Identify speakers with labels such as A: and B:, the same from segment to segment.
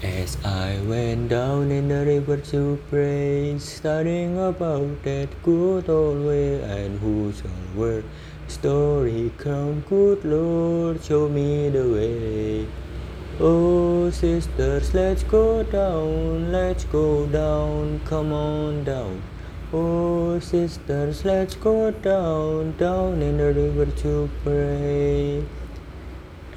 A: As I went down in the river to pray, studying about that good old way and who shall wear story come, good Lord, show me the way. Oh, sisters, let's go down, let's go down, come on down. Oh, sisters, let's go down, down in the river to pray.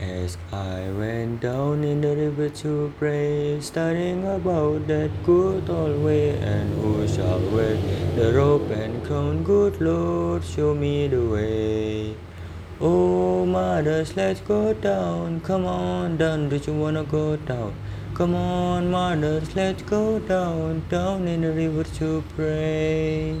A: As I went down in the river to pray, studying about that good old way, and who shall wear the robe and crown, good Lord, show me the way. Oh, mothers, let's go down, come on down, do you wanna go down? Come on, mothers, let's go down, down in the river to pray.